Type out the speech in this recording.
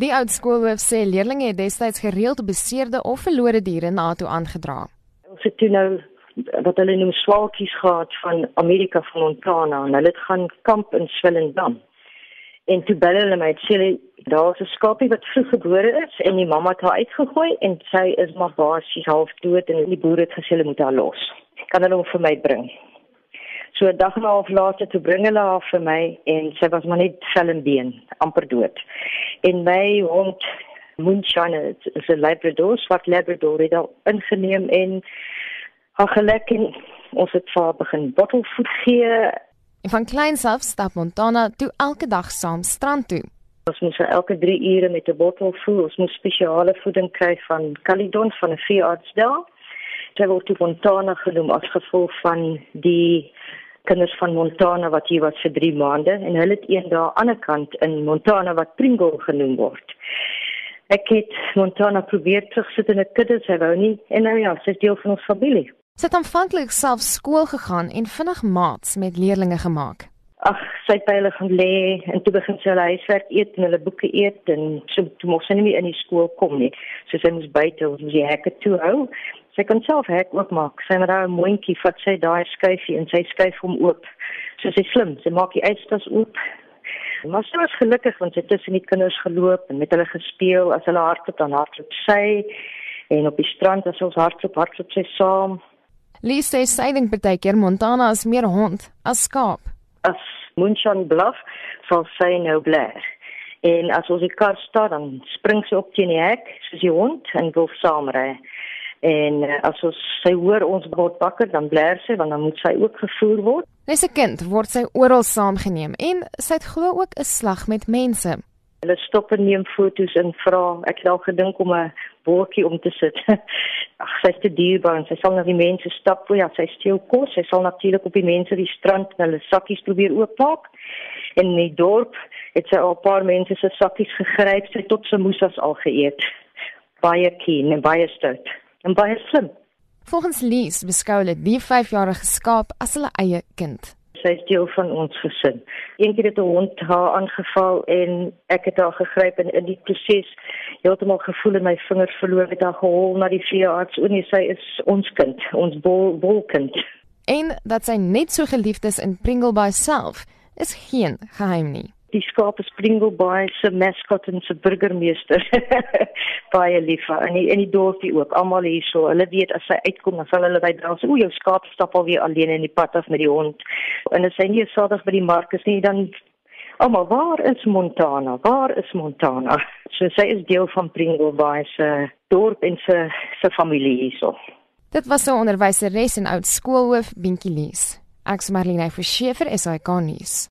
Die oud skoolhoof sê leerders het destyds gereeld beseerde of verlore diere na toe aangedra. Ons het toe nou wat hulle noem swaalkies gehad van Amerika van Montana en hulle het gaan kamp in Swellendam. En toe bel hulle my sê daar's 'n skapie wat vroeg gebore is en die mamma het haar uitgegooi en sy is maar basies half dood en die boer het gesê hulle moet haar los. Kan hulle hom vir my bring? So 'n dag en 'n half later toe bring hulle haar vir my en sy was maar net vel en been, amper dood. En my hond Moonshine is 'n labrador, swart labrador, het al ingeneem en haar gelek en ons het vir haar begin bottelvoed gee En van kleins af stap Montana toe elke dag saam strand toe. Ons moes elke 3 ure met 'n bottel voer. Ons moes spesiale voeding kry van Calidon van 'n veearts daar. Dit word toe Montana genoem as gevolg van die kinders van Montana wat hier was vir 3 maande en hulle het een daar aan die ander kant in Montana wat Pringle genoem word. Ek het Montana probeer terugsit in 'n kudde, sy wou nie en nou ja, sy is deel van ons familie. Sy het aanvanklik self skool gegaan en vinnig maats met leerders gemaak. Ag, sy het by hulle gaan lê en toe begin sy hulle huiswerk eet en hulle boeke eet en so toe moes sy nie meer in die skool kom nie. So sy moes buite, ons moes die hekke toe hou. Sy kon self hek oopmaak. Sy het daai mondjie vat sy daai skuifie en sy skuif hom oop. So sy slim, sy maak die yskas oop. Maar sy was gelukkig want sy het tussen die kinders geloop en met hulle gespeel as hulle hardloop dan hardloop sy en op die strand as ons hardloop hardloop sy saam. Lee sê sy dink baie keer Montana is meer hond as skaap. As Moonshine bluff, sal sy nou blaar. En as ons die kar staat, dan spring sy op teen die hek soos die hond en wil saamry. En uh, as ons sy hoor ons word wakker, dan blaar sy want dan moet sy ook gevoer word. Nes 'n kind word sy oral saamgeneem en sy het glo ook 'n slag met mense. Hulle stop en neem foto's en vra, ek het al gedink om 'n bordjie om te sit. Ag, sy is te dierbaar en sy sal na die mense stap, o ja, sy steel kos, sy sal natuurlik op die mense die strand hulle sakkies probeer oopmaak. En in die dorp het sy al 'n paar mense se sakkies gegryp, sy tot sy moes as al geëet. Baie keen en baie stout en baie slim. Volgens Lies beskou hulle die 5-jarige skaap as hulle eie kind sy is deel van ons gesin. Eendag het 'n hond haar aangeval en ek het haar gegryp en in die proses heeltemal gevoel in my vingers verloor het haar gehol na die veearts. O nee, sy is ons kind, ons bol bolkind. En dat sy net so geliefd is in Pringle by self is geen geheim nie die skaap is Pringle Bay se mascot en se burgemeester. Baie lief en die, en die dorpie ook almal hierso. Hulle weet as hy uitkom dan sal hulle by dra sê o jou skaap stap al weer alleen in die pad af met die hond. En as hy nie sadig by die mark is nie dan almal waar is Montana? Waar is Montana? So sy is deel van Pringle Bay se dorp en se se familie hierso. Dit was 'n onderwyseres en oud skoolhoof Binkie Lees ek's Marlene hy kan nuus